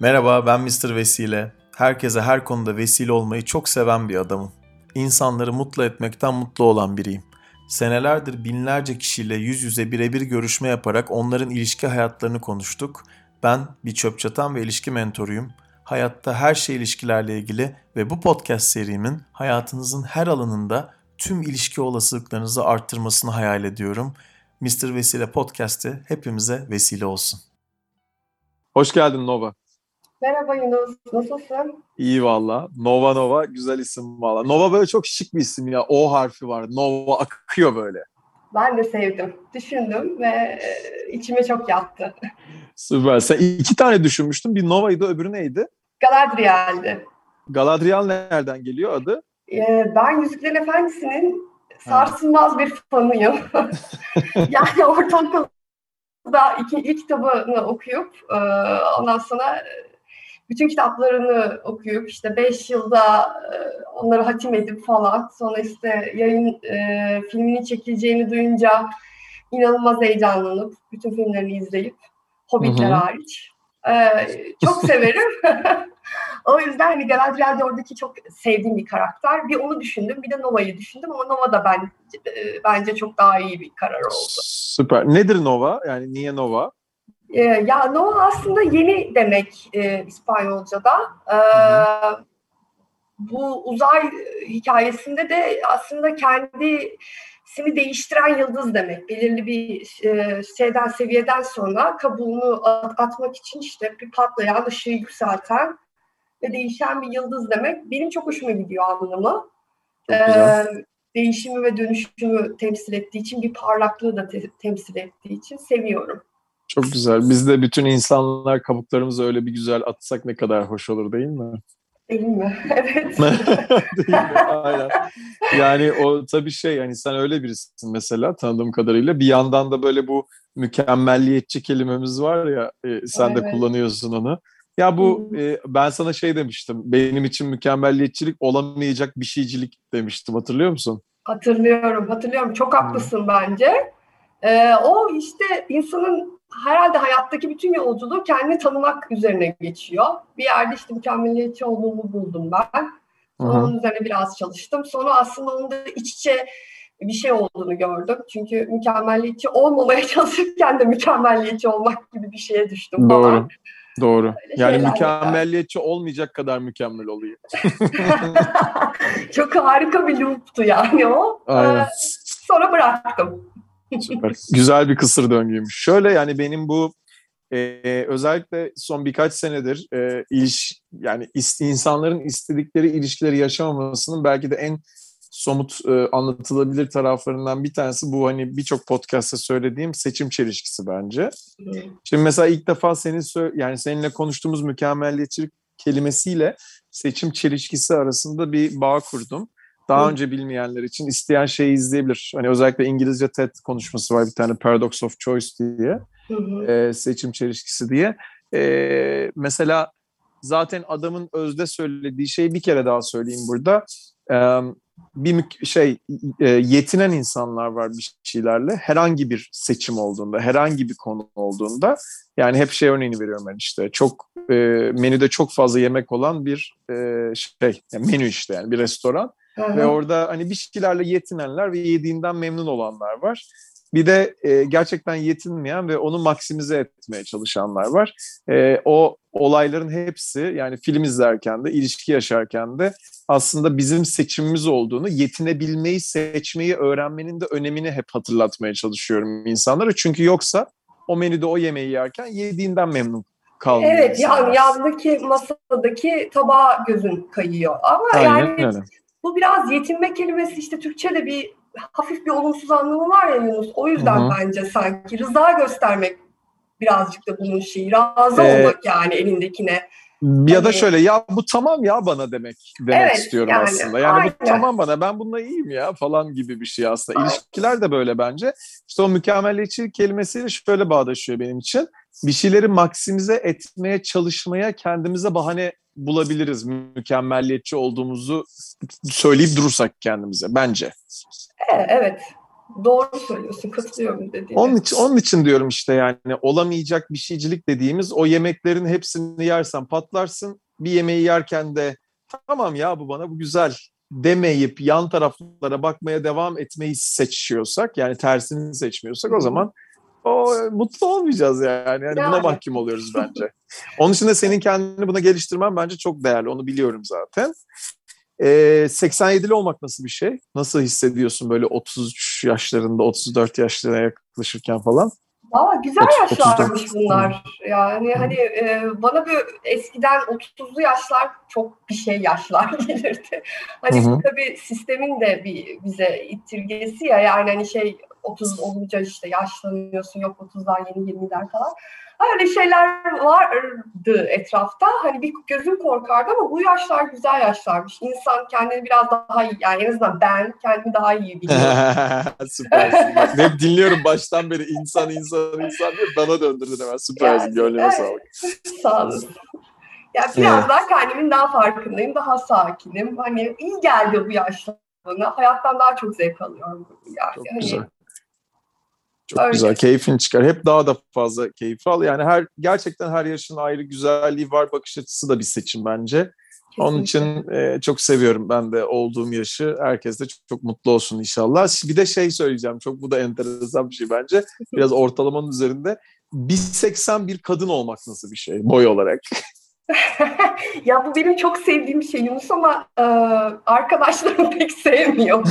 Merhaba ben Mr. Vesile. Herkese her konuda vesile olmayı çok seven bir adamım. İnsanları mutlu etmekten mutlu olan biriyim. Senelerdir binlerce kişiyle yüz yüze birebir görüşme yaparak onların ilişki hayatlarını konuştuk. Ben bir çöp çatan ve ilişki mentoruyum. Hayatta her şey ilişkilerle ilgili ve bu podcast serimin hayatınızın her alanında tüm ilişki olasılıklarınızı arttırmasını hayal ediyorum. Mr. Vesile Podcast'i hepimize vesile olsun. Hoş geldin Nova. Merhaba Yunus, nasılsın? İyi valla. Nova Nova güzel isim valla. Nova böyle çok şık bir isim ya. O harfi var. Nova akıyor böyle. Ben de sevdim. Düşündüm ve e, içime çok yattı. Süper. Sen iki tane düşünmüştün. Bir Nova'ydı öbürü neydi? Galadriel'di. Galadriel nereden geliyor adı? Ee, ben Yüzüklerin Efendisi'nin sarsılmaz bir fanıyım. yani ortaokulda iki, ilk kitabını okuyup e, ondan sonra bütün kitaplarını okuyup işte beş yılda e, onları hatim edip falan sonra işte yayın e, filminin çekileceğini duyunca inanılmaz heyecanlanıp bütün filmlerini izleyip Hobbitler Hı-hı. hariç e, çok severim. o yüzden hani Galadriel de oradaki çok sevdiğim bir karakter. Bir onu düşündüm, bir de Nova'yı düşündüm ama Nova da ben e, bence çok daha iyi bir karar oldu. Süper. Nedir Nova? Yani niye Nova? Ee, ya Nova aslında yeni demek e, İspanyolca'da. Ee, bu uzay hikayesinde de aslında kendisini değiştiren yıldız demek. Belirli bir e, şeyden seviyeden sonra kabuğunu at, atmak için işte bir patlayan ışığı yükselten ve değişen bir yıldız demek. Benim çok hoşuma gidiyor anlamı. Ee, değişimi ve dönüşümü temsil ettiği için, bir parlaklığı da te- temsil ettiği için seviyorum. Çok güzel. Biz de bütün insanlar kabuklarımızı öyle bir güzel atsak ne kadar hoş olur değil mi? Değil mi? Evet. değil mi? Aynen. Yani o tabii şey yani sen öyle birisin mesela tanıdığım kadarıyla. Bir yandan da böyle bu mükemmelliyetçi kelimemiz var ya e, sen evet. de kullanıyorsun onu. Ya bu e, ben sana şey demiştim. Benim için mükemmelliyetçilik olamayacak bir şeycilik demiştim. Hatırlıyor musun? Hatırlıyorum, hatırlıyorum. Çok haklısın hmm. bence. Ee, o işte insanın herhalde hayattaki bütün yolculuğu kendini tanımak üzerine geçiyor. Bir yerde işte mükemmeliyetçi olduğumu buldum ben. Sonra onun üzerine biraz çalıştım. Sonra aslında onun da iç içe bir şey olduğunu gördüm. Çünkü mükemmelliyetçi olmamaya çalışırken de mükemmelliyetçi olmak gibi bir şeye düştüm Doğru. Falan. Doğru. Öyle yani mükemmelliyetçi var. olmayacak kadar mükemmel oluyor. Çok harika bir loop'tu yani o. Aynen. Ee, sonra bıraktım. Süper. Güzel bir kısır döngüymüş. Şöyle yani benim bu e, özellikle son birkaç senedir e, iliş yani is, insanların istedikleri ilişkileri yaşamamasının belki de en somut e, anlatılabilir taraflarından bir tanesi bu hani birçok podcast'ta söylediğim seçim çelişkisi bence. Şimdi mesela ilk defa senin yani seninle konuştuğumuz mükemmelliyetçilik kelimesiyle seçim çelişkisi arasında bir bağ kurdum. Daha Hı. önce bilmeyenler için isteyen şeyi izleyebilir. Hani özellikle İngilizce TED konuşması var bir tane Paradox of Choice diye. E, seçim çelişkisi diye. E, mesela zaten adamın özde söylediği şeyi bir kere daha söyleyeyim burada. E, bir şey e, yetinen insanlar var bir şeylerle herhangi bir seçim olduğunda, herhangi bir konu olduğunda yani hep şey örneğini veriyorum ben işte çok e, menüde çok fazla yemek olan bir e, şey yani menü işte yani bir restoran Hı-hı. Ve orada hani bir şeylerle yetinenler ve yediğinden memnun olanlar var. Bir de e, gerçekten yetinmeyen ve onu maksimize etmeye çalışanlar var. E, o olayların hepsi yani film izlerken de, ilişki yaşarken de aslında bizim seçimimiz olduğunu, yetinebilmeyi, seçmeyi öğrenmenin de önemini hep hatırlatmaya çalışıyorum insanlara. Çünkü yoksa o menüde o yemeği yerken yediğinden memnun kalmıyor. Evet, yani yandaki masadaki tabağa gözün kayıyor. Ama Aynen yani öyle. Bu biraz yetinme kelimesi işte Türkçe'de bir hafif bir olumsuz anlamı var ya Yunus. O yüzden Hı-hı. bence sanki rıza göstermek birazcık da bunun şeyi. Razı ee, olmak yani elindekine. Ya hani... da şöyle ya bu tamam ya bana demek demek evet, istiyorum yani, aslında. Yani aynen. bu tamam bana ben bununla iyiyim ya falan gibi bir şey aslında. Aynen. İlişkiler de böyle bence. İşte o mükemmelliyetçi kelimesiyle şöyle bağdaşıyor benim için. Bir şeyleri maksimize etmeye çalışmaya kendimize bahane bulabiliriz mükemmelliyetçi olduğumuzu söyleyip durursak kendimize bence. Evet. Doğru söylüyorsun, katılıyorum dediğine. Onun için, onun için diyorum işte yani olamayacak bir şeycilik dediğimiz o yemeklerin hepsini yersen patlarsın. Bir yemeği yerken de tamam ya bu bana bu güzel demeyip yan taraflara bakmaya devam etmeyi seçiyorsak yani tersini seçmiyorsak o zaman o mutlu olmayacağız yani. yani, Buna mahkum oluyoruz bence. Onun için de senin kendini buna geliştirmen bence çok değerli. Onu biliyorum zaten. Ee, 87'li olmak nasıl bir şey? Nasıl hissediyorsun böyle 33 yaşlarında, 34 yaşlarına yaklaşırken falan? Aa, güzel yaşlarmış bunlar. Yani hani e, bana bir eskiden 30'lu yaşlar çok bir şey yaşlar gelirdi. Hani bu tabii sistemin de bir bize ittirgesi ya yani hani şey 30 olunca işte yaşlanıyorsun yok 30'dan yeni 20'ler falan. Öyle şeyler vardı etrafta. Hani bir gözüm korkardı ama bu yaşlar güzel yaşlarmış. İnsan kendini biraz daha iyi, yani en azından ben kendimi daha iyi biliyorum. Süpersin. Bak, hep dinliyorum baştan beri insan insan insan diye bana döndürdün hemen. Süpersin. Yani, Gönlüne evet. sağlık. Sağ olun. Yani biraz evet. daha kendimin daha farkındayım, daha sakinim. Hani iyi geldi bu yaşlar bana. Hayattan daha çok zevk alıyorum. Yani. Çok hani, güzel. Çok Öyle. güzel. Keyfini çıkar. Hep daha da fazla keyif al. Yani her gerçekten her yaşın ayrı güzelliği var. Bakış açısı da bir seçim bence. Kesinlikle. Onun için e, çok seviyorum ben de olduğum yaşı. Herkes de çok, çok mutlu olsun inşallah. Bir de şey söyleyeceğim. Çok bu da enteresan bir şey bence. Biraz ortalamanın üzerinde. 1.80 bir kadın olmak nasıl bir şey boy olarak? ya bu benim çok sevdiğim bir şey Yunus ama e, arkadaşlarım pek sevmiyor.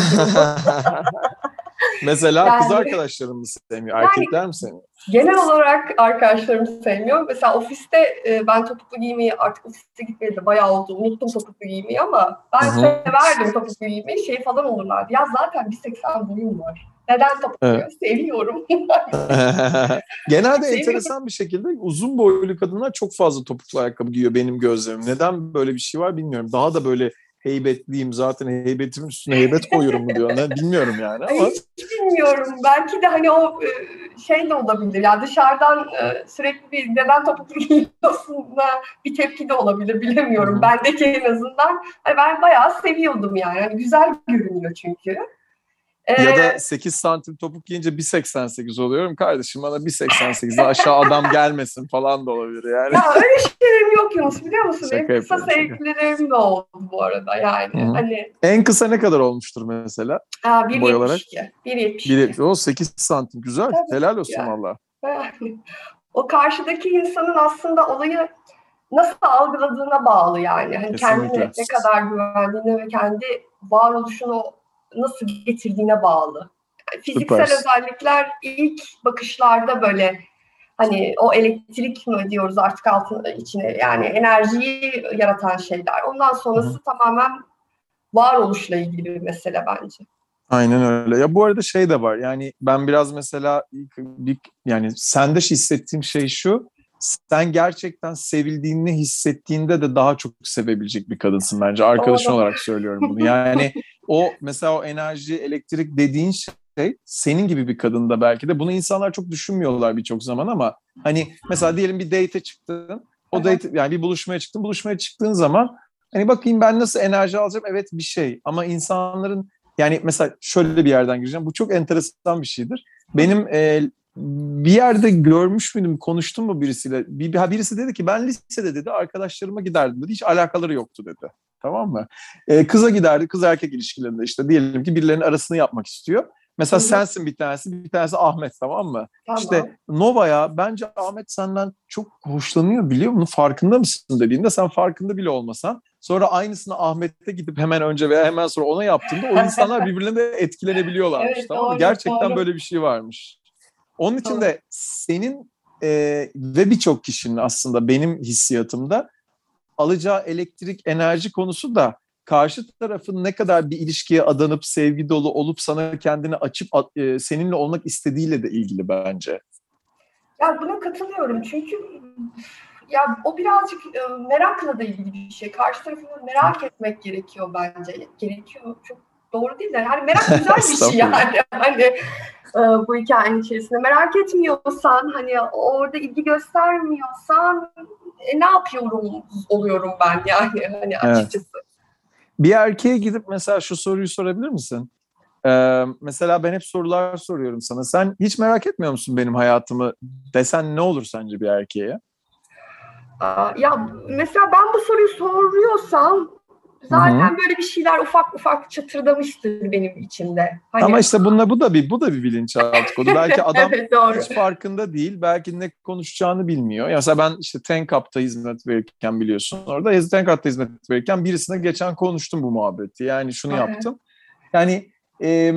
Mesela yani, kız arkadaşlarım mı sevmiyor, yani, erkekler mi sevmiyor? Genel olarak arkadaşlarım sevmiyor. Mesela ofiste e, ben topuklu giymeyi artık ofiste gitmeye de bayağı oldu. Unuttum topuklu giymeyi ama ben Hı-hı. severdim topuklu giymeyi. Şey falan olurlardı. Ya zaten 1.80 boyum var. Neden topuklu evet. Seviyorum. Genelde enteresan bir şekilde uzun boylu kadınlar çok fazla topuklu ayakkabı giyiyor benim gözlemim. Neden böyle bir şey var bilmiyorum. Daha da böyle heybetliyim zaten heybetimin üstüne heybet koyuyorum mu diyor. Ne, bilmiyorum yani ama. Hiç bilmiyorum. Belki de hani o e, şey de olabilir. Yani dışarıdan e, sürekli bir neden topuklu giyiyorsun bir tepki de olabilir. Bilemiyorum. Bendeki en azından. Hani ben bayağı seviyordum yani. yani. Güzel görünüyor çünkü. Ee, ya da 8 santim topuk giyince 1.88 oluyorum. Kardeşim bana 1.88'den aşağı adam gelmesin falan da olabilir yani. Ya öyle şeylerim yok Yunus biliyor musun? Şaka Benim kısa sevgililerim de oldu bu arada yani. Hı-hı. Hani... En kısa ne kadar olmuştur mesela? Aa, 1.72. 1.72. O 8 santim güzel. Tabii Helal olsun ya. valla. o karşıdaki insanın aslında olayı nasıl algıladığına bağlı yani. Hani kendine ne kadar güvendiğine ve kendi varoluşunu nasıl getirdiğine bağlı. Yani fiziksel Süper. özellikler ilk bakışlarda böyle hani o elektrik mi diyoruz artık altın içine yani enerjiyi yaratan şeyler. Ondan sonrası Hı. tamamen varoluşla ilgili bir mesele bence. Aynen öyle. Ya bu arada şey de var. Yani ben biraz mesela bir, yani sende hissettiğim şey şu. Sen gerçekten sevildiğini hissettiğinde de daha çok sevebilecek bir kadınsın bence. Arkadaşın olarak söylüyorum bunu. Yani o mesela o enerji, elektrik dediğin şey senin gibi bir kadında belki de bunu insanlar çok düşünmüyorlar birçok zaman ama hani mesela diyelim bir date çıktın. O date yani bir buluşmaya çıktın. Buluşmaya çıktığın zaman hani bakayım ben nasıl enerji alacağım? Evet bir şey ama insanların yani mesela şöyle bir yerden gireceğim. Bu çok enteresan bir şeydir. Benim e, bir yerde görmüş müydüm, konuştum mu birisiyle? Bir, birisi dedi ki ben lisede dedi arkadaşlarıma giderdim dedi. Hiç alakaları yoktu dedi. Tamam mı? Ee, kıza giderdi, kız erkek ilişkilerinde işte diyelim ki birilerinin arasını yapmak istiyor. Mesela Hı-hı. sensin bir tanesi, bir tanesi Ahmet tamam mı? Tamam. İşte Nova'ya bence Ahmet senden çok hoşlanıyor biliyor musun? Farkında mısın dediğinde sen farkında bile olmasan sonra aynısını Ahmet'te gidip hemen önce veya hemen sonra ona yaptığında o insanlar birbirine de etkilenebiliyorlarmış evet, tamam mı? Gerçekten doğru. böyle bir şey varmış. Onun için de senin e, ve birçok kişinin aslında benim hissiyatımda alacağı elektrik enerji konusu da karşı tarafın ne kadar bir ilişkiye adanıp sevgi dolu olup sana kendini açıp e, seninle olmak istediğiyle de ilgili bence. Ya buna katılıyorum çünkü ya o birazcık e, merakla da ilgili bir şey. Karşı tarafını merak etmek gerekiyor bence. Gerekiyor çok doğru değil de yani merak güzel bir şey yani. Hani e, bu hikayenin içerisinde merak etmiyorsan hani orada ilgi göstermiyorsan e, ne yapıyorum oluyorum ben yani hani açıkçası. Evet. Bir erkeğe gidip mesela şu soruyu sorabilir misin? Ee, mesela ben hep sorular soruyorum sana. Sen hiç merak etmiyor musun benim hayatımı desen ne olur sence bir erkeğe? Ya mesela ben bu soruyu soruyorsam zaten böyle bir şeyler ufak ufak çatırdamıştır benim içimde. Hani, Ama işte bununla bu da bir bu da bir bilinçaltı kodu. Belki adam evet doğru. hiç farkında değil. Belki ne konuşacağını bilmiyor. Ya mesela ben işte Tenkap'ta hizmet verirken biliyorsun orada Tenkap'ta hizmet verirken birisine geçen konuştum bu muhabbeti. Yani şunu yaptım. Yani e,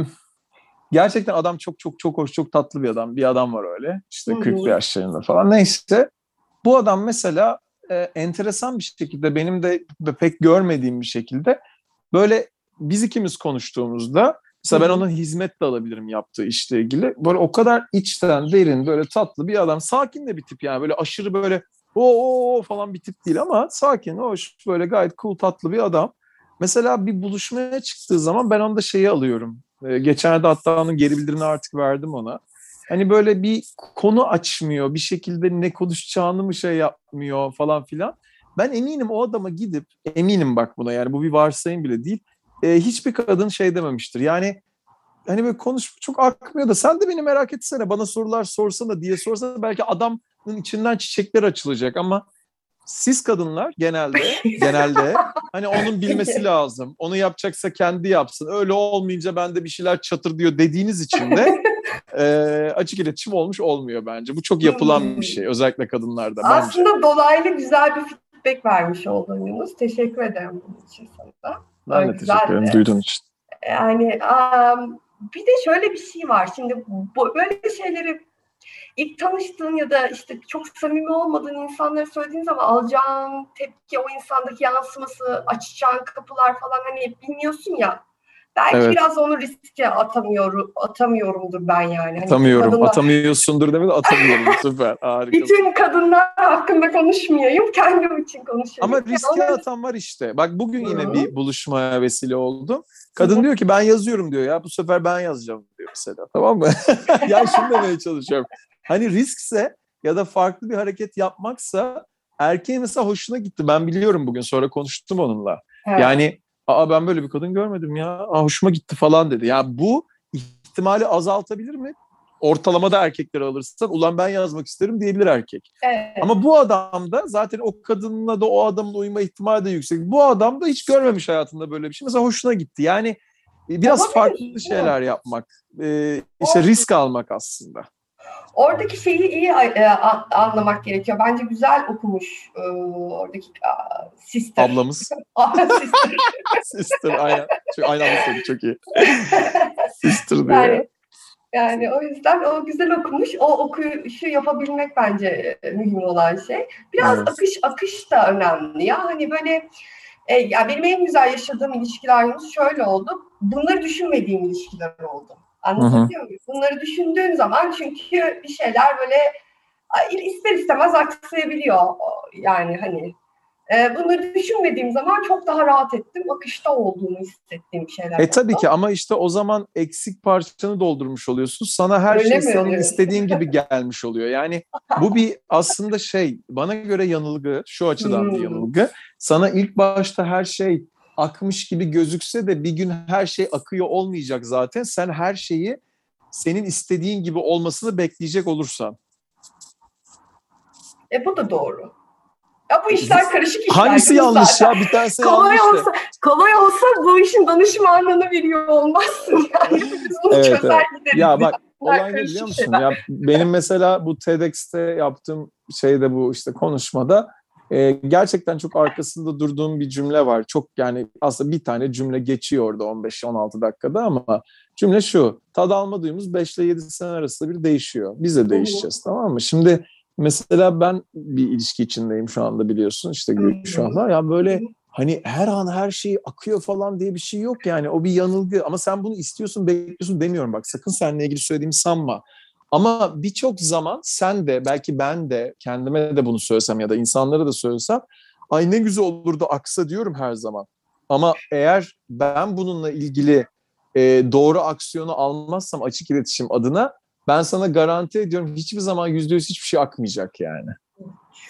gerçekten adam çok çok çok hoş, çok tatlı bir adam. Bir adam var öyle. İşte Hı hı. 40 yaşlarında falan. Neyse. Bu adam mesela e, enteresan bir şekilde benim de pek görmediğim bir şekilde böyle biz ikimiz konuştuğumuzda mesela ben ona hizmet de alabilirim yaptığı işle ilgili. Böyle o kadar içten, derin, böyle tatlı bir adam. Sakin de bir tip yani. Böyle aşırı böyle o o falan bir tip değil ama sakin, hoş, böyle gayet cool, tatlı bir adam. Mesela bir buluşmaya çıktığı zaman ben onda şeyi alıyorum. Ee, geçenlerde hatta onun geri bildirimini artık verdim ona. Hani böyle bir konu açmıyor, bir şekilde ne konuşacağını mı şey yapmıyor falan filan. Ben eminim o adama gidip, eminim bak buna yani bu bir varsayım bile değil. e, hiçbir kadın şey dememiştir. Yani hani böyle konuşma çok akmıyor da sen de beni merak etsene bana sorular sorsana diye sorsa belki adamın içinden çiçekler açılacak ama siz kadınlar genelde genelde hani onun bilmesi lazım. Onu yapacaksa kendi yapsın. Öyle olmayınca bende bir şeyler çatır diyor dediğiniz için de e, açık iletişim olmuş olmuyor bence. Bu çok yapılan bir şey özellikle kadınlarda bence. Aslında dolaylı güzel bir feedback vermiş oldun Yunus. Teşekkür ederim bunun için sana. Ben de teşekkür ederim de. duyduğun için. Yani am, bir de şöyle bir şey var. Şimdi böyle şeyleri ilk tanıştığın ya da işte çok samimi olmadığın insanlara söylediğin zaman alacağın tepki, o insandaki yansıması, açacağın kapılar falan hani bilmiyorsun ya. Belki Evet. biraz onu riske atamıyorum, atamıyorumdur ben yani. Hani Atamıyorum. kadınlar- Atamıyorsundur demek de atamıyorum. Süper. Harika. bütün kadınlar hakkında konuşmayayım, kendim için konuşayım. Ama Yani riske onu- atan var işte. Bak bugün yine Hı. bir buluşmaya vesile oldum. Kadın Hı. diyor ki ben yazıyorum diyor ya bu sefer ben yazacağım diyor mesela tamam mı? ya şunu demeye çalışıyorum. Hani riskse ya da farklı bir hareket yapmaksa erkeğin mesela hoşuna gitti. Ben biliyorum bugün sonra konuştum onunla. Evet. Yani aa ben böyle bir kadın görmedim ya. Aa, hoşuma gitti falan dedi. Ya bu ihtimali azaltabilir mi? Ortalamada erkekleri alırsan ulan ben yazmak isterim diyebilir erkek. evet. Ama bu adam da zaten o kadınla da o adamın uyuma ihtimali de yüksek. Bu adam da hiç görmemiş hayatında böyle bir şey. Mesela hoşuna gitti. Yani biraz Olabilir, farklı şeyler yapmak. e, işte risk almak aslında. Oradaki şeyi iyi e, anlamak gerekiyor. Bence güzel okumuş e, oradaki a, sister. Ablamız. sister. Sister aynen. Aynen bu söyledi, çok iyi. Sister diyor. Yani, yani o yüzden o güzel okumuş. O okuyuşu yapabilmek bence e, mühim olan şey. Biraz Evet. akış akış da önemli ya. Hani böyle e, ya benim en güzel yaşadığım ilişkilerimiz şöyle oldu. Bunları düşünmediğim ilişkiler oldu. Anlatabiliyor muyum? Bunları düşündüğün zaman çünkü bir şeyler böyle ister istemez aksayabiliyor. Yani hani bunları düşünmediğim zaman çok daha rahat ettim. Akışta olduğunu hissettiğim şeyler E tabii oldu. ki ama işte o zaman eksik parçanı doldurmuş oluyorsun. Sana her Öyle şey senin oluyor? istediğin gibi gelmiş oluyor. Yani bu bir aslında şey bana göre yanılgı. Şu açıdan bir Hmm. yanılgı. Sana ilk başta her şey akmış gibi gözükse de bir gün her şey akıyor olmayacak zaten. Sen her şeyi senin istediğin gibi olmasını bekleyecek olursan. E bu da doğru. Ya bu işler karışık işler. Hangisi yanlış zaten? ya? Bir tanesi Kolay yanlış olsa, kolay olsa bu işin danışmanlığını biliyor olmazsın. Yani biz bunu Evet, çözer gideriz. Ya bak olay ne biliyor musun? şeyler. Ya benim mesela bu TEDx'te yaptığım şeyde bu işte konuşmada e, gerçekten çok arkasında durduğum bir cümle var. Çok yani aslında bir tane cümle geçiyor orada 15-16 dakikada ama cümle şu. Tad alma duyumuz 5 ile 7 sene arasında bir değişiyor. Biz de değişeceğiz tamam mı? Şimdi mesela ben bir ilişki içindeyim şu anda biliyorsun işte Gülşah'la. Ya böyle hani her an her şey akıyor falan diye bir şey yok yani. O bir yanılgı ama sen bunu istiyorsun bekliyorsun demiyorum bak sakın seninle ilgili söylediğimi sanma. Ama birçok zaman sen de belki ben de kendime de bunu söylesem ya da insanlara da söylesem ay ne güzel olurdu aksa diyorum her zaman. Ama eğer ben bununla ilgili e, doğru aksiyonu almazsam açık iletişim adına ben sana garanti ediyorum hiçbir zaman yüzde yüz hiçbir şey akmayacak yani.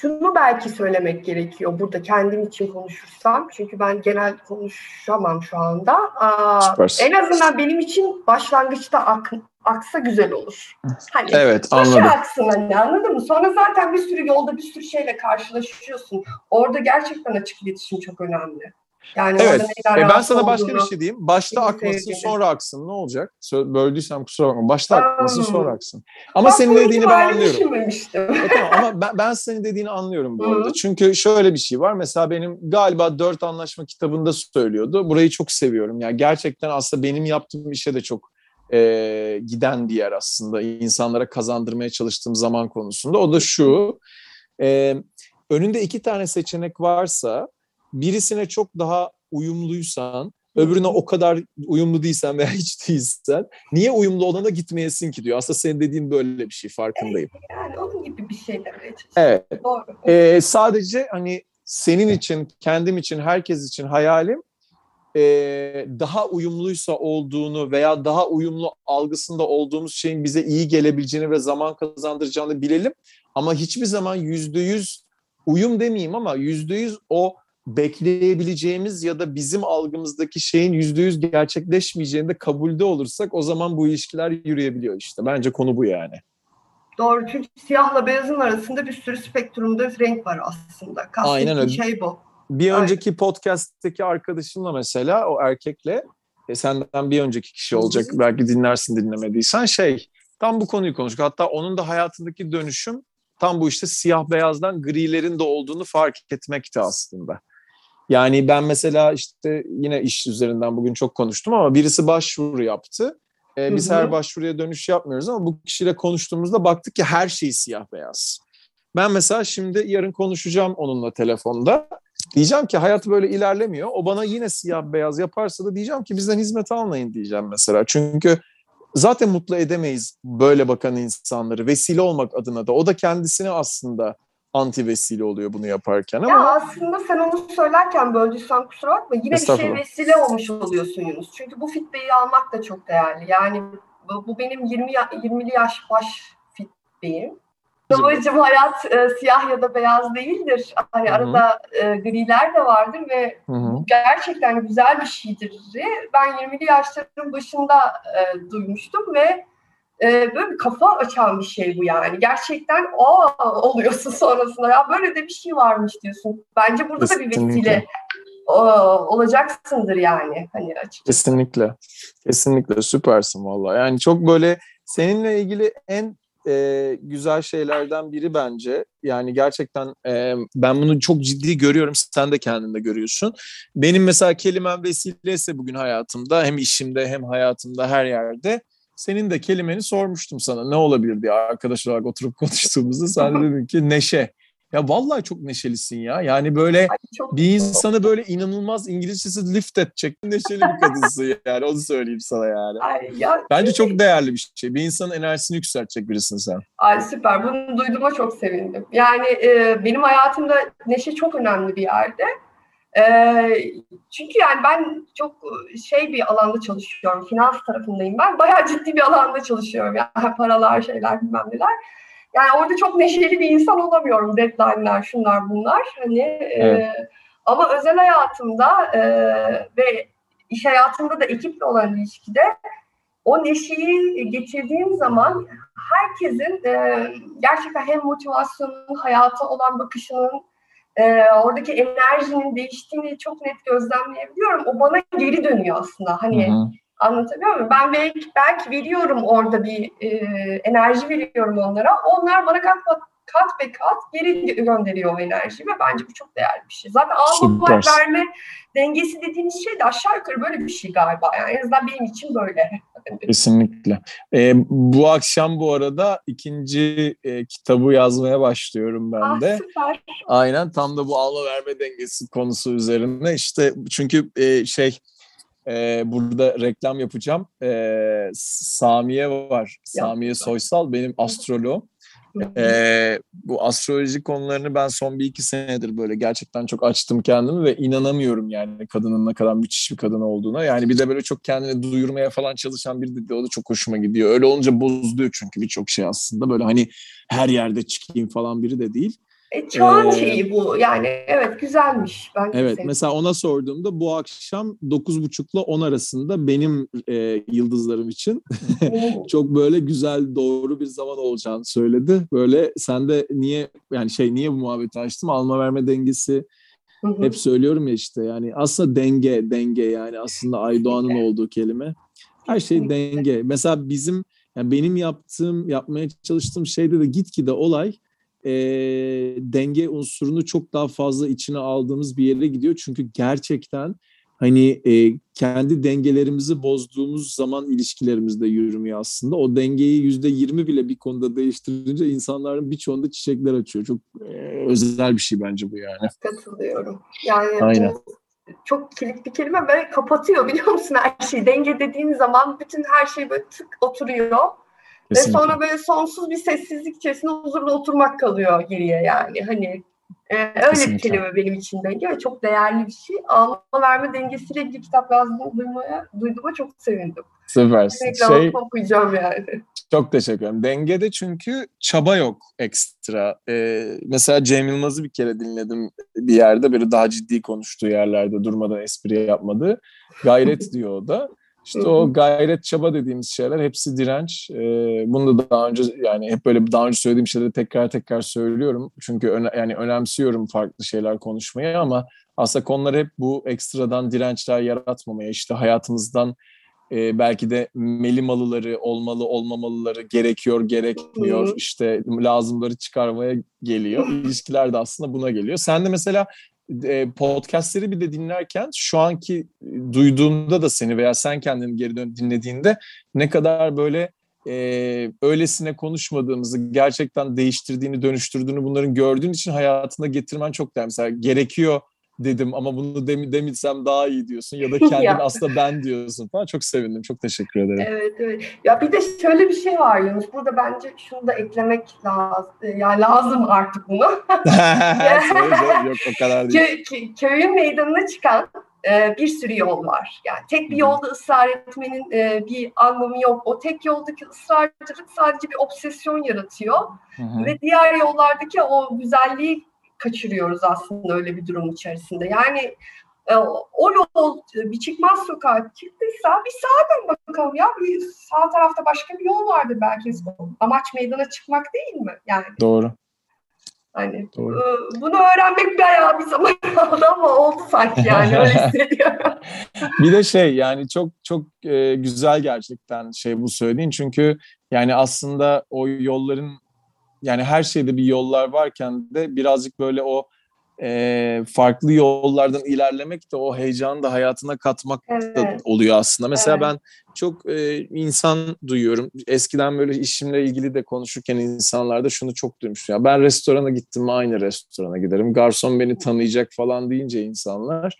şunu belki söylemek gerekiyor burada kendim için konuşursam. Çünkü ben genel konuşamam şu anda. Aa, Süpersin. en azından benim için başlangıçta ak, aksa güzel olur. Hani Evet anladım. aksın hani anladın mı? Sonra zaten bir sürü yolda bir sürü şeyle karşılaşıyorsun. Orada gerçekten açık iletişim çok önemli. Yani Evet. E ben sana başka bir olduğunu- şey diyeyim. Başta akmasın sonra aksın. Ne olacak? Böldüysem kusura bakma. Başta akmasın sonra aksın. Ama Bak, senin dediğini ben anlıyorum. E tamam ama ben, ben senin dediğini anlıyorum bu arada. Çünkü şöyle bir şey var. Mesela benim galiba Dört Anlaşma kitabında söylüyordu. Burayı çok seviyorum. Yani gerçekten aslında benim yaptığım işe de çok e, giden bir yer aslında. İnsanlara kazandırmaya çalıştığım zaman konusunda. O da şu. E, önünde iki tane seçenek varsa birisine çok daha uyumluysan öbürüne o kadar uyumlu değilsen veya hiç değilsen niye uyumlu olana gitmeyesin ki diyor. Aslında senin dediğin böyle bir şey farkındayım. Yani onun gibi bir şey çalışıyorum. Evet. Doğru. Ee, sadece hani senin için, kendim için, herkes için hayalim ee, daha uyumluysa olduğunu veya daha uyumlu algısında olduğumuz şeyin bize iyi gelebileceğini ve zaman kazandıracağını bilelim. Ama hiçbir zaman yüzde yüz uyum demeyeyim ama yüzde yüz o bekleyebileceğimiz ya da bizim algımızdaki şeyin yüzde yüz gerçekleşmeyeceğini de kabulde olursak o zaman bu ilişkiler yürüyebiliyor işte. Bence konu bu yani. Doğru çünkü siyahla beyazın arasında bir sürü spektrumda renk var aslında. Aynen öyle. Kastettiği şey bu. Bir Aynen. önceki podcast'teki arkadaşımla mesela o erkekle e, senden bir önceki kişi olacak belki dinlersin dinlemediysen şey tam bu konuyu konuştuk. Hatta onun da hayatındaki dönüşüm tam bu işte siyah beyazdan grilerin de olduğunu fark etmekti aslında. Yani ben mesela işte yine iş üzerinden bugün çok konuştum ama birisi başvuru yaptı. E, biz Hı hı. her başvuruya dönüş yapmıyoruz ama bu kişiyle konuştuğumuzda baktık ki her şey siyah beyaz. Ben mesela şimdi yarın konuşacağım onunla telefonda. Diyeceğim ki hayat böyle ilerlemiyor. O bana yine siyah beyaz yaparsa da diyeceğim ki bizden hizmet almayın diyeceğim mesela. Çünkü zaten mutlu edemeyiz böyle bakan insanları. Vesile olmak adına da. O da kendisine aslında anti vesile oluyor bunu yaparken Ya ama aslında sen onu söylerken böldüysen kusura bakma. Yine bir şey vesile olmuş oluyorsun Yunus. Çünkü bu fitbeyi almak da çok değerli. Yani bu, bu benim 20 ya- 20'li yaş baş fitbeyim. Babacım hayat e, siyah ya da beyaz değildir. Hani Hı hı. arada e, griler de vardır ve Hı hı. bu gerçekten güzel bir şeydir. Ben 20'li yaşların başında e, duymuştum ve e, böyle bir kafa açan bir şey bu yani. Gerçekten o oluyorsun sonrasında ya böyle de bir şey varmış diyorsun. Bence burada da bir Kesinlikle. vesile o, olacaksındır yani. Hani açıkçası. Kesinlikle. Kesinlikle süpersin vallahi. Yani çok böyle seninle ilgili en e, güzel şeylerden biri bence. Yani gerçekten e, ben bunu çok ciddi görüyorum. Sen de kendinde görüyorsun. Benim mesela kelimem vesileyse bugün hayatımda hem işimde hem hayatımda her yerde. Senin de kelimeni sormuştum sana ne olabilir diye arkadaş olarak oturup konuştuğumuzda sen de dedin ki neşe. Ya vallahi çok neşelisin ya. Yani böyle Ay, bir insanı böyle inanılmaz İngilizcesi lift edecek neşeli bir kadınsın yani onu söyleyeyim sana yani. Ay, ya, Bence çok değerli bir şey. Bir insanın enerjisini yükseltecek birisin sen. Ay süper. Bunu duyduğuma çok sevindim. Yani e, benim hayatımda neşe çok önemli bir yerde. E, çünkü yani ben çok şey bir alanda çalışıyorum. Finans tarafındayım ben. Bayağı ciddi bir alanda çalışıyorum. Yani paralar, şeyler bilmem neler. Yani orada çok neşeli bir insan olamıyorum. Deadline'lar, şunlar bunlar. Hani e, Evet. ama özel hayatımda e, ve iş hayatımda da ekiple olan ilişkide o neşeyi getirdiğim zaman herkesin e, gerçekten hem motivasyonunun, hayata olan bakışının, e, oradaki enerjinin değiştiğini çok net gözlemleyebiliyorum. O bana geri dönüyor aslında. Hani Hı hı. anlatabiliyor muyum? Ben belki, belki veriyorum orada bir e, enerji veriyorum onlara. Onlar bana kat, kat be kat geri gönderiyor o enerjiyi ve bence bu çok değerli bir şey. Zaten alma verme dengesi dediğimiz şey de aşağı yukarı böyle bir şey galiba. Yani en azından benim için böyle. Kesinlikle. Ee, bu akşam bu arada ikinci e, kitabı yazmaya başlıyorum ben Ah de. süper. Aynen tam da bu alma verme dengesi konusu üzerine işte çünkü e, şey e, burada reklam yapacağım. E, Samiye var. Samiye. Soysal benim astroloğum. E, bu astroloji konularını ben son bir iki senedir böyle gerçekten çok açtım kendimi ve inanamıyorum yani kadının ne kadar müthiş bir kadın olduğuna. Yani bir de böyle çok kendini duyurmaya falan çalışan bir de o da çok hoşuma gidiyor. Öyle olunca bozuluyor çünkü birçok şey aslında böyle hani her yerde çıkayım falan biri de değil. E, çağın Ee, şeyi bu. Yani evet güzelmiş. Ben Evet sevdim. mesela ona sorduğumda bu akşam 9.30'la 10 arasında benim e, yıldızlarım için çok böyle güzel doğru bir zaman olacağını söyledi. Böyle sen de niye yani şey niye bu muhabbeti açtım alma verme dengesi Hı hı. hep söylüyorum ya işte yani aslında denge denge yani aslında Aydoğan'ın olduğu kelime. Her şey Kesinlikle. denge. Mesela bizim yani benim yaptığım yapmaya çalıştığım şeyde de gitgide olay e, denge unsurunu çok daha fazla içine aldığımız bir yere gidiyor. Çünkü gerçekten hani e, kendi dengelerimizi bozduğumuz zaman ilişkilerimizde yürümüyor aslında. O dengeyi yüzde yirmi bile bir konuda değiştirince insanların birçoğunda çiçekler açıyor. Çok e, özel bir şey bence bu yani. Katılıyorum. Yani Aynen. bu çok kilit bir kelime ve kapatıyor biliyor musun her şeyi. Denge dediğin zaman bütün her şey böyle tık oturuyor. Kesinlikle. Ve sonra böyle sonsuz bir sessizlik içerisinde huzurla oturmak kalıyor geriye yani. Hani e, öyle Kesinlikle. bir kelime benim için denge çok değerli bir şey. Alma verme dengesiyle ilgili kitap yazdığımı duymaya, duyduğuma çok sevindim. Süpersin. Reklam Şey, okuyacağım yani. Çok teşekkür ederim. Dengede çünkü çaba yok ekstra. Ee, mesela Cem Yılmaz'ı bir kere dinledim bir yerde böyle daha ciddi konuştuğu yerlerde durmadan espri yapmadı. Gayret diyor o da. İşte o gayret çaba dediğimiz şeyler hepsi direnç. Ee, bunu da daha önce yani hep böyle daha önce söylediğim şeyleri tekrar tekrar söylüyorum. Çünkü öne, yani önemsiyorum farklı şeyler konuşmayı ama aslında konular hep bu ekstradan dirençler yaratmamaya işte hayatımızdan e, belki de melimalıları, olmalı olmamalıları, gerekiyor, gerekmiyor, işte lazımları çıkarmaya geliyor. İlişkiler de aslında buna geliyor. Sen de mesela e, podcastleri bir de dinlerken şu anki duyduğumda da seni veya sen kendini geri dön dinlediğinde ne kadar böyle e, öylesine konuşmadığımızı gerçekten değiştirdiğini, dönüştürdüğünü bunların gördüğün için hayatına getirmen çok değerli. Mesela gerekiyor dedim ama bunu dem demitsem daha iyi diyorsun ya da kendin aslında ben diyorsun falan. Çok sevindim. Çok teşekkür ederim. Evet evet. Ya bir de şöyle bir şey var Yunus. Burada bence şunu da eklemek lazım. Yani lazım artık bunu. Yok o kadar değil. Kö- kö- köyün meydanına çıkan e, bir sürü yol var. Yani tek bir yolda ısrar etmenin e, bir anlamı yok. O tek yoldaki ısrarcılık sadece bir obsesyon yaratıyor. Hı hı. Ve diğer yollardaki o güzelliği kaçırıyoruz aslında öyle bir durum içerisinde. Yani e, o yol bir çıkmaz sokağa çıktıysa bir sağa dön bakalım ya. Bir sağ tarafta başka bir yol vardır belki. Amaç meydana çıkmak değil mi? Yani Doğru. hani Doğru. e, bunu öğrenmek bayağı bir zaman aldı ama oldu sanki yani öyle hissediyorum. Bir de şey yani çok çok e, güzel gerçekten şey bu söylediğin çünkü yani aslında o yolların yani her şeyde bir yollar varken de birazcık böyle o e, farklı yollardan ilerlemek de o heyecanı da hayatına katmak da Evet. oluyor aslında. Mesela Evet. ben çok e, insan duyuyorum. Eskiden böyle işimle ilgili de konuşurken insanlarda şunu çok duymuştum. Ya ben restorana gittim mi aynı restorana giderim. Garson beni tanıyacak falan deyince insanlar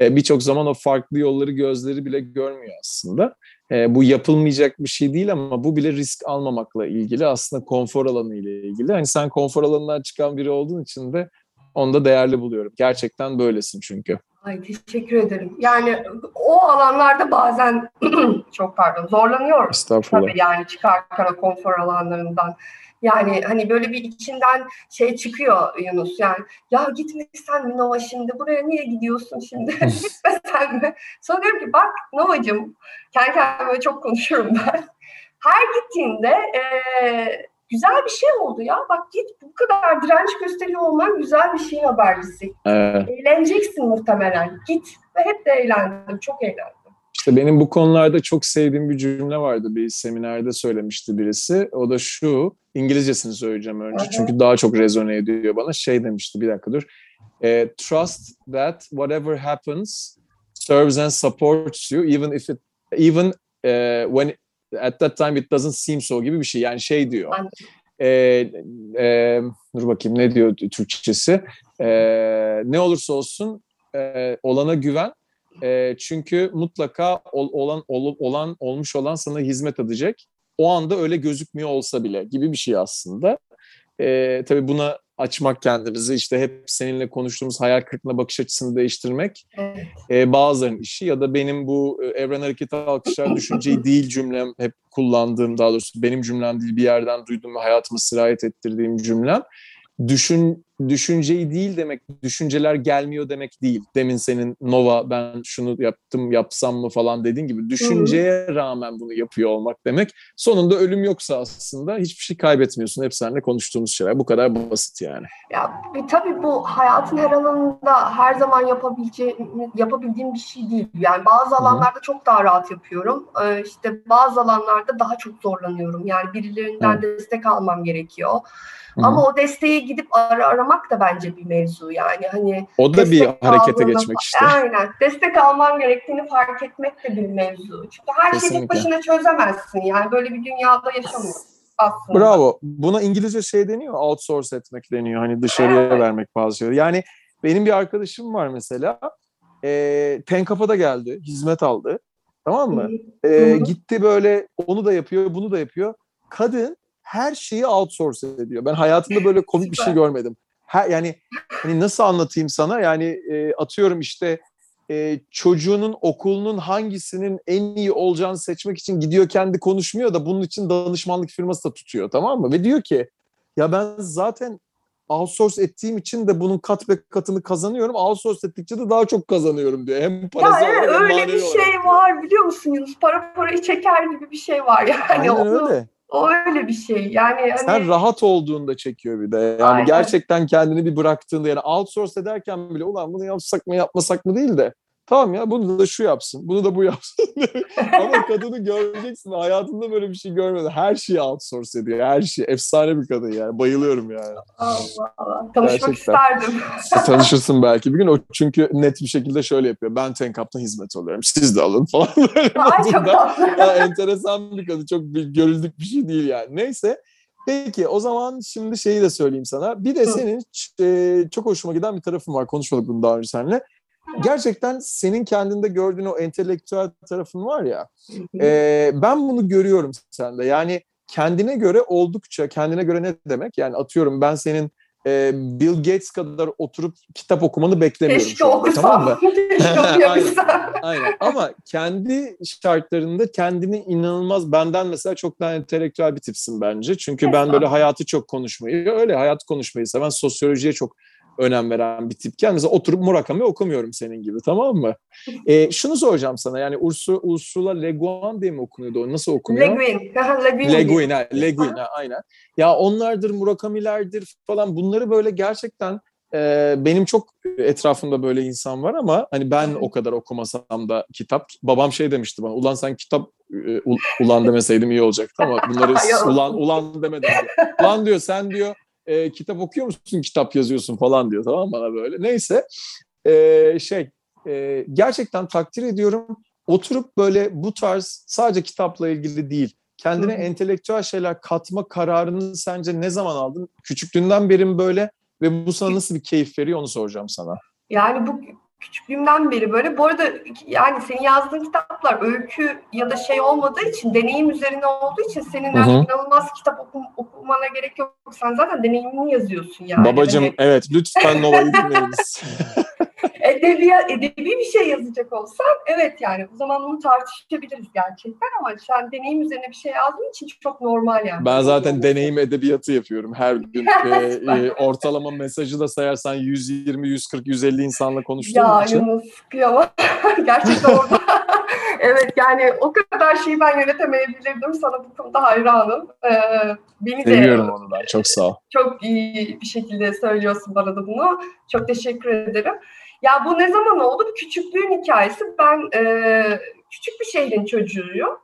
e, birçok zaman o farklı yolları gözleri bile görmüyor aslında. E, bu yapılmayacak bir şey değil ama bu bile risk almamakla ilgili aslında konfor alanı ile ilgili. Hani sen konfor alanından çıkan biri olduğun için de onu da değerli buluyorum. Gerçekten böylesin çünkü. Ay teşekkür ederim. Yani o alanlarda bazen çok pardon zorlanıyoruz. Estağfurullah. Tabii yani çıkarken o konfor alanlarından. Yani hani böyle bir içinden şey çıkıyor Yunus yani ya gitmesen mi Nova şimdi buraya niye gidiyorsun şimdi gitmesen mi? Sonra diyorum ki bak Nova'cığım kendi kendime çok konuşuyorum ben. Her gittiğinde eee, güzel bir şey oldu ya bak git bu kadar direnç gösteriyor olman güzel bir şeyin habercisi. Evet. Eğleneceksin muhtemelen git ve hep de eğlendim çok eğlendim. İşte benim bu konularda çok sevdiğim bir cümle vardı. Bir seminerde söylemişti birisi. O da şu, İngilizcesini söyleyeceğim önce. Hı. Çünkü daha çok rezone ediyor bana. Şey demişti, bir dakika dur. Eh, trust that whatever happens serves and supports you even if it even eh, when at that time it doesn't seem so gibi bir şey. Yani şey diyor. Eh, eh, dur bakayım ne diyor Türkçesi. Eh, ne olursa olsun eh, olana güven e, çünkü mutlaka ol, olan ol, olan olmuş olan sana hizmet edecek. O anda öyle gözükmüyor olsa bile gibi bir şey aslında. E, tabii buna açmak kendimizi işte hep seninle konuştuğumuz hayal kırıklığına bakış açısını değiştirmek Evet. e, bazılarının işi ya da benim bu e, evren hareketi alkışlar düşünceyi değil cümlem hep kullandığım daha doğrusu benim cümlem değil bir yerden duyduğum ve hayatıma sirayet ettirdiğim cümlem düşün düşünceyi değil demek, düşünceler gelmiyor demek değil. Demin senin Nova ben şunu yaptım yapsam mı falan dediğin gibi düşünceye rağmen bunu yapıyor olmak demek. Sonunda ölüm yoksa aslında hiçbir şey kaybetmiyorsun. Hep seninle konuştuğumuz şeyler. Bu kadar basit yani. Ya bir, tabii bu hayatın her alanında her zaman yapabileceğim, yapabildiğim bir şey değil. Yani bazı alanlarda çok daha rahat yapıyorum. Ee, işte bazı alanlarda daha çok zorlanıyorum. Yani birilerinden Evet. destek almam gerekiyor. Hı hı. Ama o desteği gidip ara aramak da bence bir mevzu yani. Hani O da bir harekete geçmek işte. Aynen. Destek alman gerektiğini fark etmek de bir mevzu. Çünkü her şeyi tek başına çözemezsin. Yani böyle bir dünyada yaşamıyoruz aslında. Bravo. Buna İngilizce şey deniyor, outsource etmek deniyor. Hani dışarıya Evet. vermek bazı şeyleri. Yani benim bir arkadaşım var mesela. E, Tenkapa'da geldi, hizmet aldı. Tamam mı? E, gitti böyle onu da yapıyor, bunu da yapıyor. Kadın her şeyi outsource ediyor. Ben hayatımda böyle komik bir şey görmedim. Her, yani hani nasıl anlatayım sana? Yani e, atıyorum işte e, çocuğunun okulunun hangisinin en iyi olacağını seçmek için gidiyor kendi konuşmuyor da bunun için danışmanlık firması da tutuyor tamam mı? Ve diyor ki ya ben zaten outsource ettiğim için de bunun kat be katını kazanıyorum. Outsource ettikçe de daha çok kazanıyorum diyor. Hem Ya parası evet olarak hem öyle bir şey var biliyor musun Yunus? Para parayı çeker gibi bir şey var yani. Aynen onu, öyle. O öyle bir şey. Yani hani Sen rahat olduğunda çekiyor bir de. Yani Aynen. gerçekten kendini bir bıraktığında yani outsource ederken bile ulan bunu yapsak mı yapmasak mı değil de tamam ya bunu da şu yapsın, bunu da bu yapsın. Ama kadını göreceksin hayatında böyle bir şey görmedi. Her şeyi outsource ediyor. Her şey. Efsane bir kadın yani. Bayılıyorum yani. Allah Allah. Tanışmak Gerçekten. isterdim. Tanışırsın belki bir gün. O çünkü net bir şekilde şöyle yapıyor. Ben Tenkap'ta hizmet alıyorum. Siz de alın falan. Böyle Ay çok ya, enteresan bir kadın. Çok bir, görüldük bir şey değil yani. Neyse. Peki o zaman şimdi şeyi de söyleyeyim sana. Bir de senin e, çok hoşuma giden bir tarafın var. Konuşmadık bunu daha önce seninle. Gerçekten senin kendinde gördüğün o entelektüel tarafın var ya. e, ben bunu görüyorum sende. Yani kendine göre oldukça, kendine göre ne demek? Yani atıyorum ben senin e, Bill Gates kadar oturup kitap okumanı beklemiyorum Keşke anda, okusam. tamam mı? Okuyabilsem. Aynen. Ama kendi şartlarında kendini inanılmaz benden mesela çok daha entelektüel bir tipsin bence. Çünkü ben böyle hayatı çok konuşmayı, öyle hayat konuşmayı seven, sosyolojiye çok önem veren bir tipken mesela oturup Murakami okumuyorum senin gibi tamam mı? Ee, şunu soracağım sana yani Ursula, Ursula Le Guin diye mi okunuyordu o? Nasıl okunuyor? Le Guin. Le Guin. Le Guin, ha, Le Guin, ha, aynen. Ya onlardır, Murakami'lerdir falan bunları böyle gerçekten e, benim çok etrafımda böyle insan var ama hani ben o kadar okumasam da kitap. Babam şey demişti bana, ulan sen kitap e, ulan demeseydim iyi olacaktı ama bunları ulan ulan demedim. diyor. Ulan diyor sen diyor e, kitap okuyor musun, kitap yazıyorsun falan diyor tamam bana böyle. Neyse e, şey e, gerçekten takdir ediyorum. Oturup böyle bu tarz sadece kitapla ilgili değil, kendine hı. entelektüel şeyler katma kararını sence ne zaman aldın? Küçüklüğünden beri mi böyle ve bu sana nasıl bir keyif veriyor onu soracağım sana. Yani bu küçüklüğümden beri böyle. Bu arada yani senin yazdığın kitaplar öykü ya da şey olmadığı için, deneyim üzerine olduğu için senin Hı hı. yani inanılmaz kitap okum, okumana gerek yok. Sen zaten deneyimini yazıyorsun yani. Babacım Hani evet lütfen Nova'yı dinleyiniz. edebiyat, edebi bir şey yazacak olsan evet yani o zaman bunu tartışabiliriz gerçekten ama sen deneyim üzerine bir şey yazdığın için çok normal yani. ben zaten deneyim edebiyatı yapıyorum her gün. Ee, e, ortalama mesajı da sayarsan 120, 140, 150 insanla konuştuğum Ya için. Yunus sıkıyor ama gerçekten orada evet yani o kadar şeyi ben yönetemeyebilirdim. Sana bu konuda hayranım. Ee, beni de Seviyorum onu ben. Çok sağ ol. çok iyi bir şekilde söylüyorsun bana da bunu. Çok teşekkür ederim. Ya bu ne zaman oldu? Küçüklüğün hikayesi. Ben e, küçük bir şehrin çocuğuyum.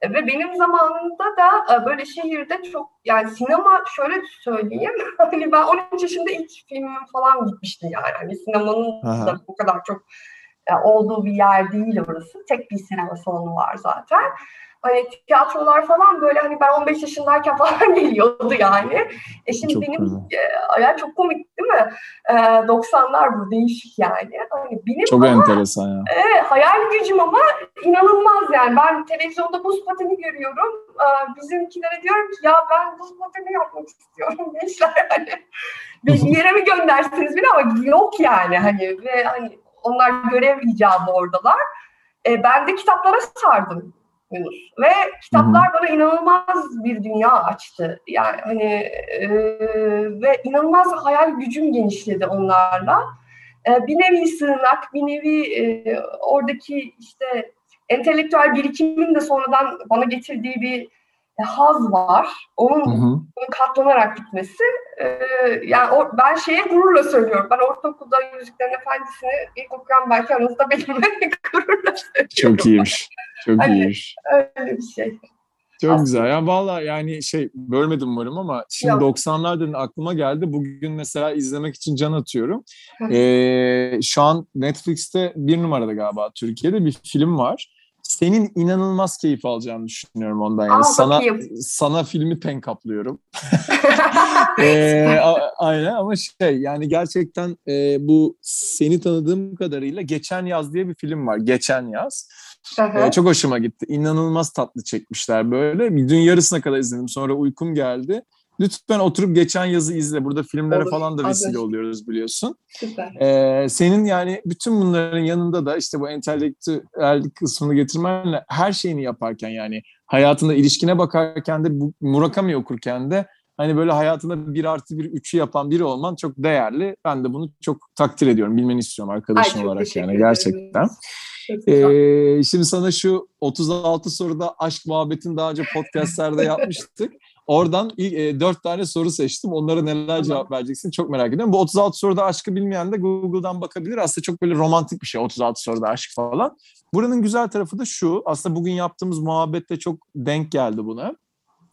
E, Ve benim zamanımda da e, böyle şehirde çok yani sinema şöyle söyleyeyim hani ben 13 yaşında ilk filmim falan gitmiştim yani. Hani sinemanın Aha. da bu kadar çok e, olduğu bir yer değil orası. Tek bir sinema salonu var zaten. Hani tiyatrolar falan böyle hani ben 15 yaşındayken falan geliyordu yani. E şimdi Çok benim güzel. e, ya çok komik değil mi? E, 90'lar bu değişik yani. Hani benim Çok enteresan ya. Evet, hayal gücüm ama inanılmaz yani. Ben televizyonda buz pateni görüyorum. Ee, bizimkilere diyorum ki ya ben buz pateni yapmak istiyorum gençler hani. Bir yere mi göndersiniz beni ama yok yani hani ve hani onlar görev icabı oradalar. Ee, ben de kitaplara sardım. Yunus. Ve kitaplar bana inanılmaz bir dünya açtı. Yani hani e, ve inanılmaz hayal gücüm genişledi onlarla. E, bir nevi sığınak, bir nevi e, oradaki işte entelektüel birikimin de sonradan bana getirdiği bir haz var. Onun, Hı hı. onun katlanarak gitmesi. E, yani o, ben şeye gururla söylüyorum. Ben ortaokulda Yüzüklerin Efendisi'ni ilk okuyan belki aranızda benimle gururla söylüyorum. Çok iyiymiş. Çok Hani- iyiymiş. Öyle bir şey. Çok Aslında- güzel. Ya valla yani şey bölmedim umarım ama şimdi Yok. 90'lar dedin aklıma geldi. Bugün mesela izlemek için can atıyorum. Ee, şu an Netflix'te bir numarada galiba Türkiye'de bir film var. Senin inanılmaz keyif alacağını düşünüyorum ondan. Yani Aa, sana bakayım. sana filmi pen kaplıyorum. A- aynen ama şey yani gerçekten e, bu seni tanıdığım kadarıyla Geçen Yaz diye bir film var. Geçen Yaz. Ee, çok hoşuma gitti. İnanılmaz tatlı çekmişler böyle. Bir Dün yarısına kadar izledim. Sonra uykum geldi. Lütfen oturup geçen yazı izle. Burada filmlere Olur, falan da vesile anlaştık. oluyoruz biliyorsun. Süper. Ee, senin yani bütün bunların yanında da işte bu entelektüel kısmını getirmenle her şeyini yaparken yani hayatında ilişkine bakarken de bu Murakami okurken de hani böyle hayatında bir artı bir üçü yapan biri olman çok değerli. Ben de bunu çok takdir ediyorum. Bilmeni istiyorum arkadaşın Ay, olarak yani gerçekten. Ee, şimdi sana şu 36 soruda aşk muhabbetin daha önce podcastlerde yapmıştık. Oradan ilk, e, 4 tane soru seçtim. Onlara neler cevap vereceksin çok merak ediyorum. Bu 36 soruda aşkı bilmeyen de Google'dan bakabilir. Aslında çok böyle romantik bir şey 36 soruda aşk falan. Buranın güzel tarafı da şu. Aslında bugün yaptığımız muhabbette çok denk geldi buna.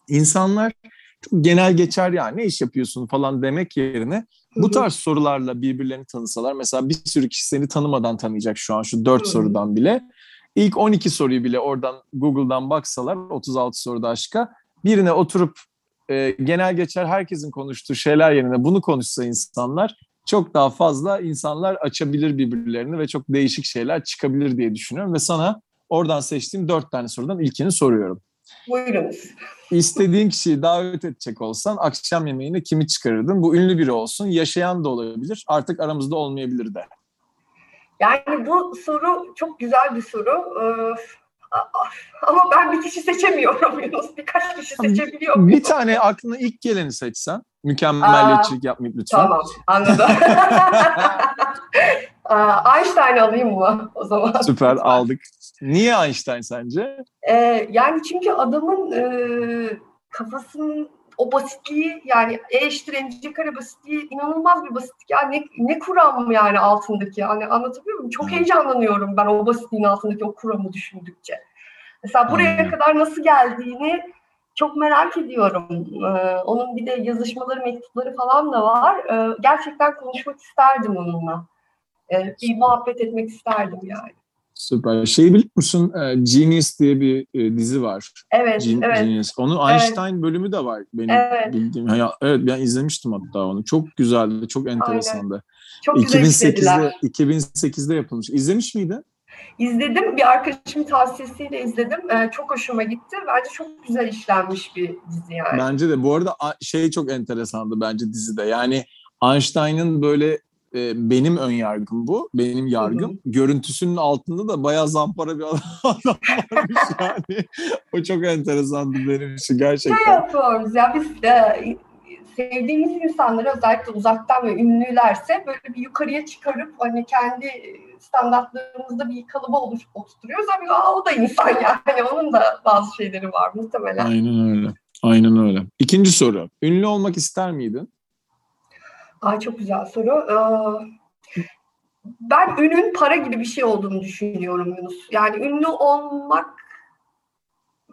İnsanlar çok genel geçer yani ne iş yapıyorsun falan demek yerine bu tarz sorularla birbirlerini tanısalar. Mesela bir sürü kişi seni tanımadan tanıyacak şu an şu 4 Hı. sorudan bile. İlk 12 soruyu bile oradan Google'dan baksalar 36 soruda aşka birine oturup e, genel geçer herkesin konuştuğu şeyler yerine bunu konuşsa insanlar çok daha fazla insanlar açabilir birbirlerini ve çok değişik şeyler çıkabilir diye düşünüyorum ve sana oradan seçtiğim dört tane sorudan ilkini soruyorum. Buyurunuz. İstediğin kişiyi davet edecek olsan akşam yemeğine kimi çıkarırdın? Bu ünlü biri olsun, yaşayan da olabilir, artık aramızda olmayabilir de. Yani bu soru çok güzel bir soru. Ee, ama ben bir kişi seçemiyorum Yunus. Birkaç kişi seçebiliyor muyum? Bir tane aklına ilk geleni seçsen, mükemmelliyetçilik yapmayıp lütfen. Tamam, anladım. Aa, Einstein alayım mı o zaman? Süper aldık. Niye Einstein sence? Ee, yani çünkü adamın e, kafasının o basitliği yani E eşittir mc kare basitliği inanılmaz bir basitlik. Ya ne, ne kuram yani altındaki yani anlatabiliyor muyum? Çok heyecanlanıyorum ben o basitliğin altındaki o kuramı düşündükçe. Mesela buraya Aynen. kadar nasıl geldiğini çok merak ediyorum. Ee, onun bir de yazışmaları, mektupları falan da var. Ee, gerçekten konuşmak isterdim onunla. Ee, bir muhabbet etmek isterdim yani. Süper. Şeyi biliyor musun? Ee, Genius diye bir e, dizi var. Evet, Gen- evet. Genius. Onun Einstein bölümü de var benim Evet. bildiğim. Ha, evet ben izlemiştim hatta onu. Çok güzeldi, çok enteresandı. Çok güzel işlediler. 2008'de 2008'de yapılmış. İzlemiş miydin? İzledim. Bir arkadaşımın tavsiyesiyle izledim. Ee, çok hoşuma gitti. Bence çok güzel işlenmiş bir dizi yani. Bence de. Bu arada şey çok enteresandı bence dizide. Yani Einstein'ın böyle e, benim ön yargım bu. Benim yargım. Hı hı. Görüntüsünün altında da bayağı zampara bir adam varmış yani. o çok enteresandı benim için Ne gerçekten. yapıyoruz ya biz de sevdiğimiz insanları özellikle uzaktan ve ünlülerse böyle bir yukarıya çıkarıp hani kendi standartlarımızda bir kalıba oluş, oturtuyoruz. Aa, o da insan yani. Onun da bazı şeyleri var muhtemelen. Aynen öyle. Aynen öyle. İkinci soru. Ünlü olmak ister miydin? Ay çok güzel soru. Ee, ben ünün para gibi bir şey olduğunu düşünüyorum Yunus. Yani ünlü olmak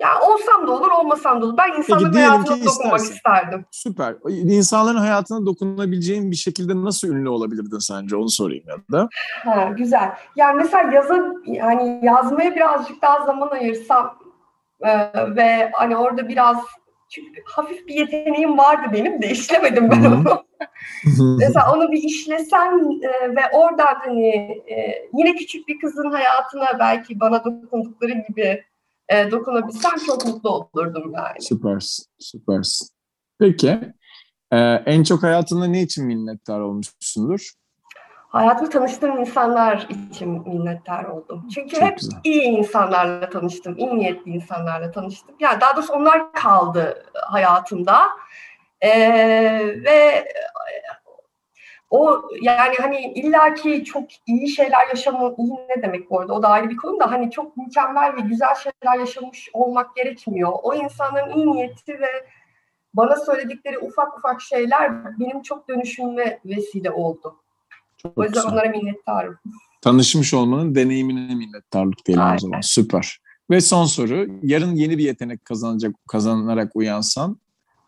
ya olsam da olur, olmasam da olur. Ben insanların diyelim hayatına dokunmak istersin. isterdim. Süper. İnsanların hayatına dokunabileceğin bir şekilde nasıl ünlü olabilirdin sence? Onu sorayım ya da. Ha, güzel. Yani mesela yaza, yani yazmaya birazcık daha zaman ayırsam e, ve hani orada biraz çünkü hafif bir yeteneğim vardı benim de işlemedim ben onu. Mesela onu bir işlesem e, ve oradan hani e, yine küçük bir kızın hayatına belki bana dokundukları gibi e, dokunabilsem çok mutlu olurdum yani. Süpersin. Süpersin. Peki. Ee, en çok hayatında ne için minnettar olmuşsundur? Hayatımda tanıştığım insanlar için minnettar oldum. Çünkü Çok hep güzel. iyi insanlarla tanıştım, iyi niyetli insanlarla tanıştım. Yani daha doğrusu onlar kaldı hayatımda. Ee, ve o yani hani illaki çok iyi şeyler yaşamı iyi ne demek bu arada o da ayrı bir konu da hani çok mükemmel ve güzel şeyler yaşamış olmak gerekmiyor. O insanların iyi niyeti ve bana söyledikleri ufak ufak şeyler benim çok dönüşümüme vesile oldu. Çok O yüzden güzel. onlara minnettarım. Tanışmış olmanın deneyimine minnettarlık diyelim Aynen. o zaman. Süper. Ve son soru. Yarın yeni bir yetenek kazanacak kazanarak uyansan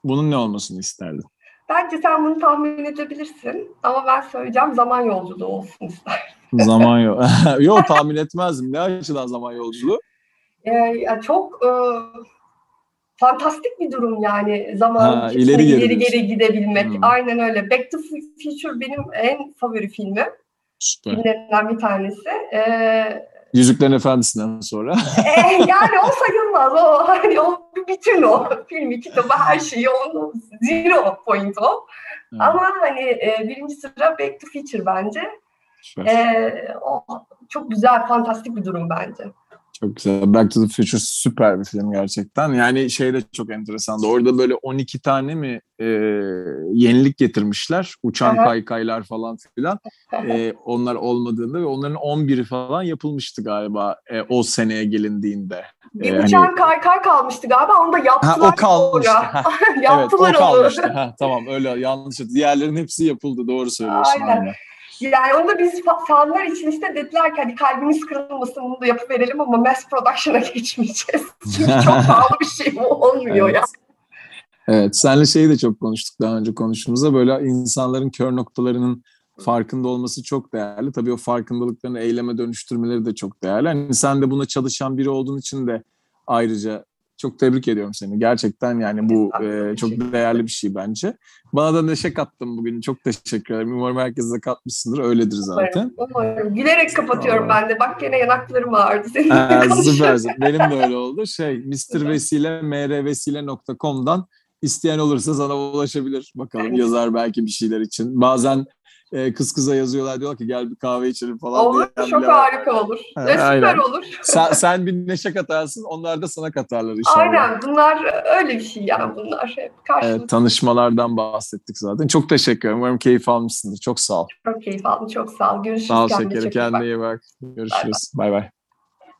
bunun ne olmasını isterdin? Bence sen bunu tahmin edebilirsin ama ben söyleyeceğim zaman yolculuğu olsun isterim. Zaman yok. yok tahmin etmezdim. Ne açıdan zaman yolculuğu? Ee, çok e, fantastik bir durum yani zaman Ha, ileri geri ileri geri gidebilmek. Hmm. Aynen öyle. Back to Future benim en favori filmim. Süper. Filmlerinden bir tanesi. Ee, Yüzüklerin Efendisi'nden sonra. e, yani o sayılmaz. O hani o bütün o. Filmi, kitabı, her şeyi onun zero point o. Ama hani e, birinci sıra Back to Future bence. Süper. E, o çok güzel, fantastik bir durum bence. Çok güzel. Back to the Future süper bir film gerçekten. Yani şey de çok enteresandı. Orada böyle 12 tane mi e, yenilik getirmişler. Uçan Aha. kaykaylar falan filan. E, onlar olmadığında ve onların 11'i falan yapılmıştı galiba e, o seneye gelindiğinde. Bir Ee, uçağın hani- kaykay kalmıştı galiba. Onu da Ha, yaptılar. o kalmıştı. Ha, evet o yaptılar kalmıştı. Ha, tamam öyle yanlış. Diğerlerin hepsi yapıldı. Doğru söylüyorsun. Aynen. Aynen. Yani onu da biz fa- fanlar için işte dediler ki hadi kalbimiz kırılmasın bunu da yapıverelim ama mass production'a geçmeyeceğiz. Çünkü çok pahalı bir şey bu olmuyor ya. Evet. Evet, senle şeyi de çok konuştuk daha önce konuştuğumuzda böyle insanların kör noktalarının farkında olması çok değerli. Tabii o farkındalıklarını eyleme dönüştürmeleri de çok değerli. Hani sen de buna çalışan biri olduğun için de ayrıca çok tebrik ediyorum seni. Gerçekten yani bu e, çok değerli bir şey bence. Bana da neşe kattın bugün. Çok teşekkür ederim. Umarım herkese de katmışsındır. Öyledir zaten. Umarım, umarım. Gülerek kapatıyorum ben de. Bak gene yanaklarım ağrıdı Aa, konuşurken. süpersin. Benim de öyle oldu. Şey, mrvesile mrvesile.com'dan isteyen olursa sana ulaşabilir. Bakalım yazar belki bir şeyler için. Bazen e, kız kıza yazıyorlar diyorlar ki gel bir kahve içelim falan Olur, diyen çok bile var. harika olur. Ha, süper aynen. olur. Sen, sen bir neşe katarsın, onlar da sana katarlar inşallah. Aynen, bunlar öyle bir şey yani bunlar. Hep karşılıklı. Evet, tanışmalardan bahsettik zaten. Çok teşekkür ederim. Umarım keyif almışsındır. Çok sağ ol. Çok keyif aldım, çok sağ ol. Görüşürüz. Sağ ol kendine şekerim. Kendine iyi bak. Görüşürüz. Bay bay.